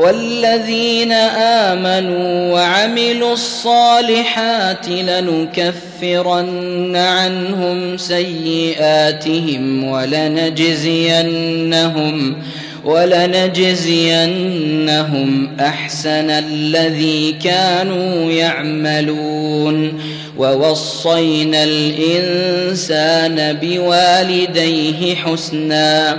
والذين آمنوا وعملوا الصالحات لنكفرن عنهم سيئاتهم ولنجزينهم ولنجزينهم أحسن الذي كانوا يعملون ووصينا الإنسان بوالديه حسنا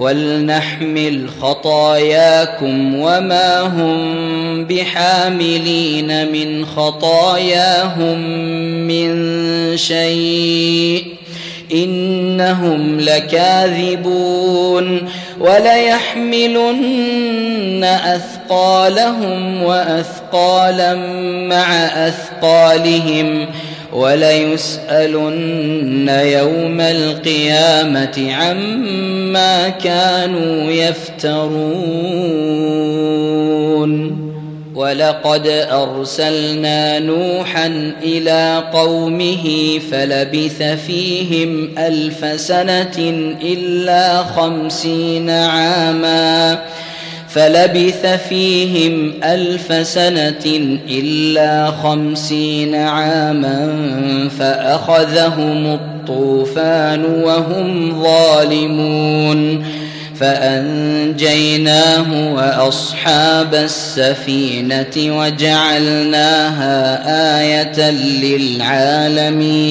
ولنحمل خطاياكم وما هم بحاملين من خطاياهم من شيء إنهم لكاذبون وليحملن أثقالهم وأثقالا مع أثقالهم وليسألن يوم القيامة عما كانوا يفترون. ولقد أرسلنا نوحا إلى قومه فلبث فيهم ألف سنة إلا خمسين عاما. فلبث فيهم ألف سنة إلا خمسين عاما فأخذهم الطوفان وهم ظالمون فأنجيناه وأصحاب السفينة وجعلناها آية للعالمين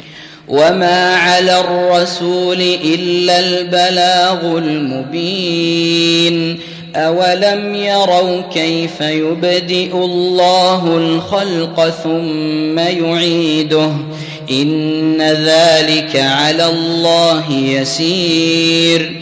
وما على الرسول الا البلاغ المبين اولم يروا كيف يبدئ الله الخلق ثم يعيده ان ذلك على الله يسير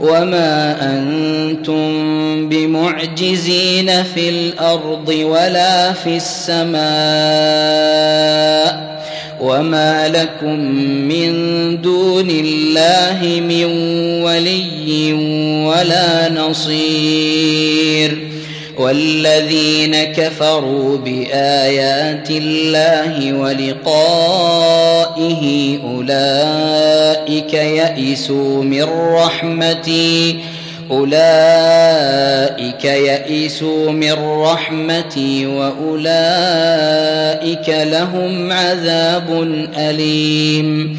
وما أنتم بمعجزين في الأرض ولا في السماء وما لكم من دون الله من ولي ولا نصير والذين كفروا بايات الله ولقائه اولئك يئسوا من رحمتي اولئك يئسوا من رحمتي واولئك لهم عذاب اليم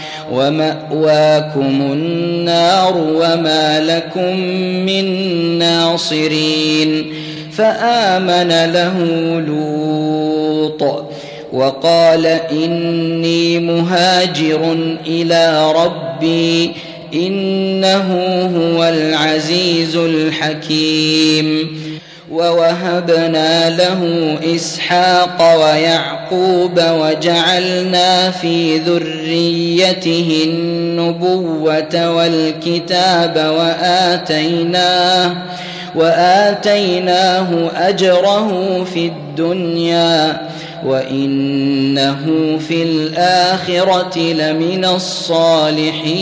ومأواكم النار وما لكم من ناصرين فآمن له لوط وقال إني مهاجر إلى ربي إنه هو العزيز الحكيم ووهبنا له إسحاق ويعقوب وجعلنا في ذريته النبوة والكتاب وآتيناه وآتيناه أجره في الدنيا وإنه في الآخرة لمن الصالحين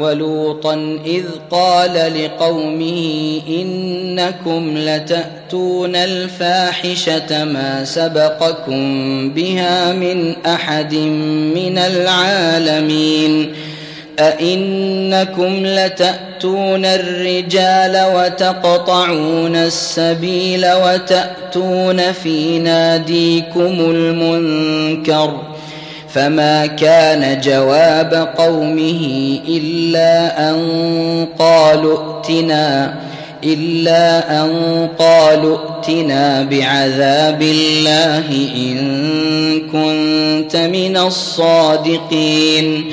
ولوطا إذ قال لقومه إنكم لتأتون الفاحشة ما سبقكم بها من أحد من العالمين أئنكم لتأتون الرجال وتقطعون السبيل وتأتون في ناديكم المنكر ۖ فما كان جواب قومه إلا أن قالوا ائتنا إلا أن قالوا ائتنا بعذاب الله إن كنت من الصادقين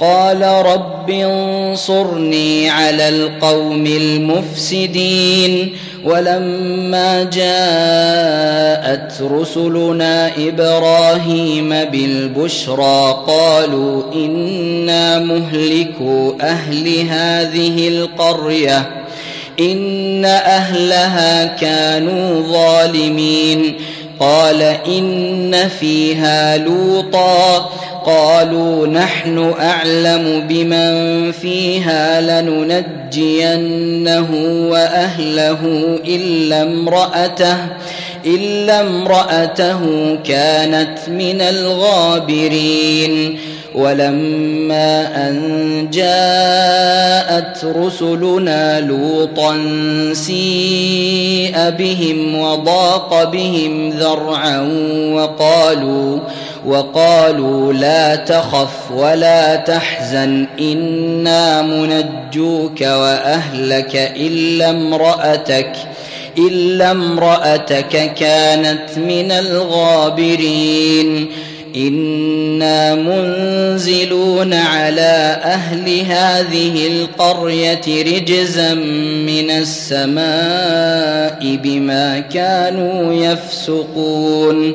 قال رب انصرني على القوم المفسدين ولما جاءت رسلنا إبراهيم بالبشرى قالوا إنا مهلكوا أهل هذه القرية إن أهلها كانوا ظالمين قال إن فيها لوطا قالوا نحن أعلم بمن فيها لننجينه وأهله إلا امرأته إلا امرأته كانت من الغابرين. ولما أن جاءت رسلنا لوطا سيء بهم وضاق بهم ذرعا وقالوا وقالوا لا تخف ولا تحزن إنا منجوك وأهلك إلا امرأتك إلا امرأتك كانت من الغابرين. إنا منزلون على أهل هذه القرية رجزا من السماء بما كانوا يفسقون.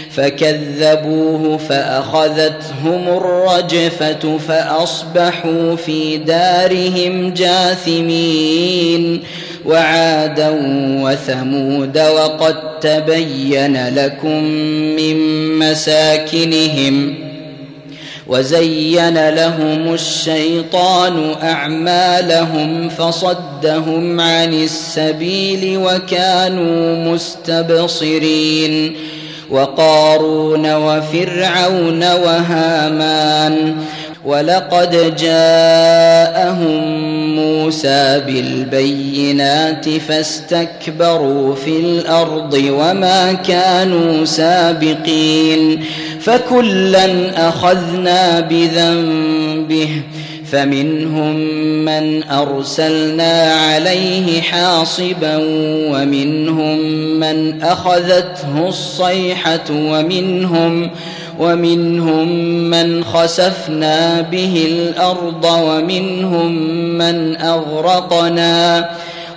فكذبوه فأخذتهم الرجفة فأصبحوا في دارهم جاثمين وعادا وثمود وقد تبين لكم من مساكنهم وزين لهم الشيطان أعمالهم فصدهم عن السبيل وكانوا مستبصرين وقارون وفرعون وهامان ولقد جاءهم موسى بالبينات فاستكبروا في الأرض وما كانوا سابقين فكلا أخذنا بذنبه فمنهم من أرسلنا عليه حاصبا ومنهم من أخذته الصيحة ومنهم ومنهم من خسفنا به الأرض ومنهم من أغرقنا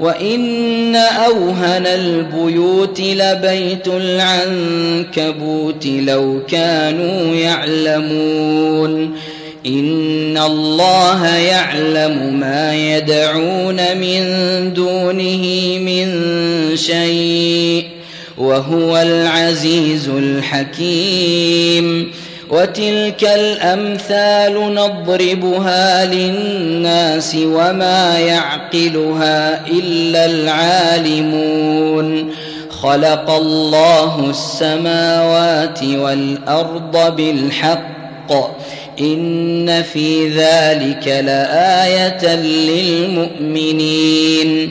وان اوهن البيوت لبيت العنكبوت لو كانوا يعلمون ان الله يعلم ما يدعون من دونه من شيء وهو العزيز الحكيم وتلك الأمثال نضربها للناس وما يعقلها إلا العالمون. خلق الله السماوات والأرض بالحق. إن في ذلك لآية للمؤمنين.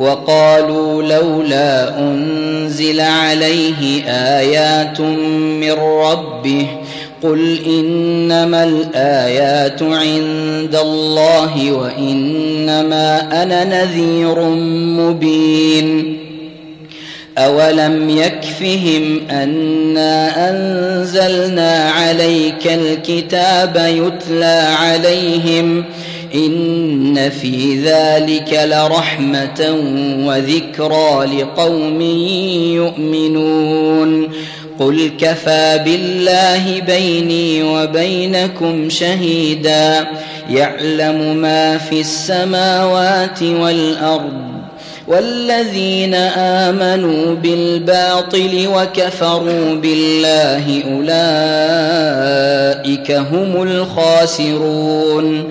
وقالوا لولا أنزل عليه آيات من ربه قل إنما الآيات عند الله وإنما أنا نذير مبين أولم يكفهم أنا أنزلنا عليك الكتاب يتلى عليهم ان في ذلك لرحمه وذكرى لقوم يؤمنون قل كفى بالله بيني وبينكم شهيدا يعلم ما في السماوات والارض والذين امنوا بالباطل وكفروا بالله اولئك هم الخاسرون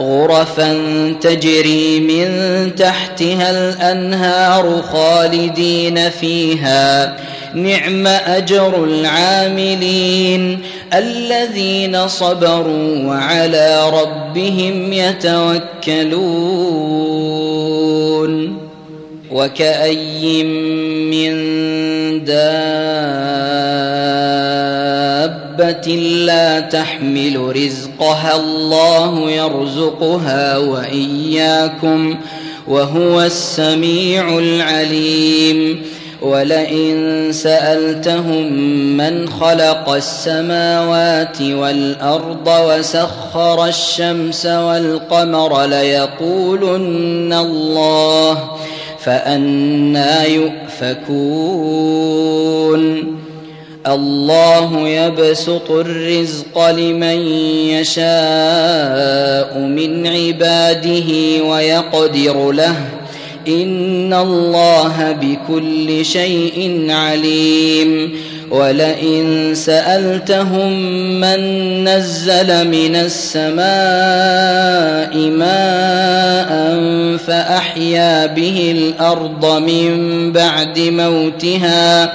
غرفا تجري من تحتها الأنهار خالدين فيها. نعم أجر العاملين الذين صبروا وعلى ربهم يتوكلون. وكأي من دابة لا تحمل رزقها الله يرزقها وإياكم وهو السميع العليم ولئن سالتهم من خلق السماوات والارض وسخر الشمس والقمر ليقولن الله فأنا يؤفكون الله يبسط الرزق لمن يشاء من عباده ويقدر له. إن الله بكل شيء عليم. ولئن سألتهم من نزل من السماء ماء فأحيا به الأرض من بعد موتها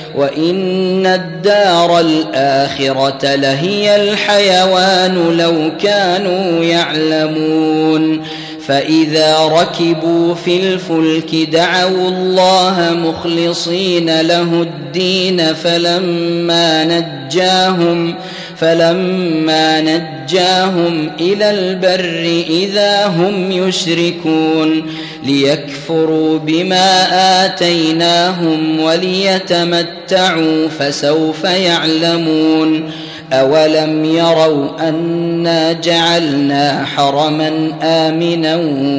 وان الدار الاخره لهي الحيوان لو كانوا يعلمون فاذا ركبوا في الفلك دعوا الله مخلصين له الدين فلما نجاهم فلما نجاهم إلى البر إذا هم يشركون ليكفروا بما آتيناهم وليتمتعوا فسوف يعلمون أولم يروا أنا جعلنا حرما آمنا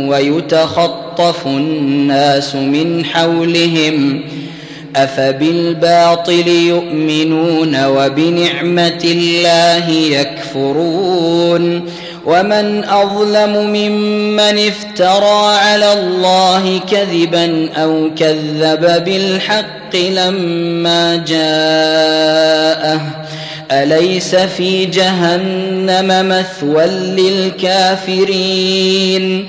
ويتخطف الناس من حولهم أفبالباطل يؤمنون وبنعمة الله يكفرون ومن أظلم ممن افترى على الله كذبا أو كذب بالحق لما جاءه أليس في جهنم مثوى للكافرين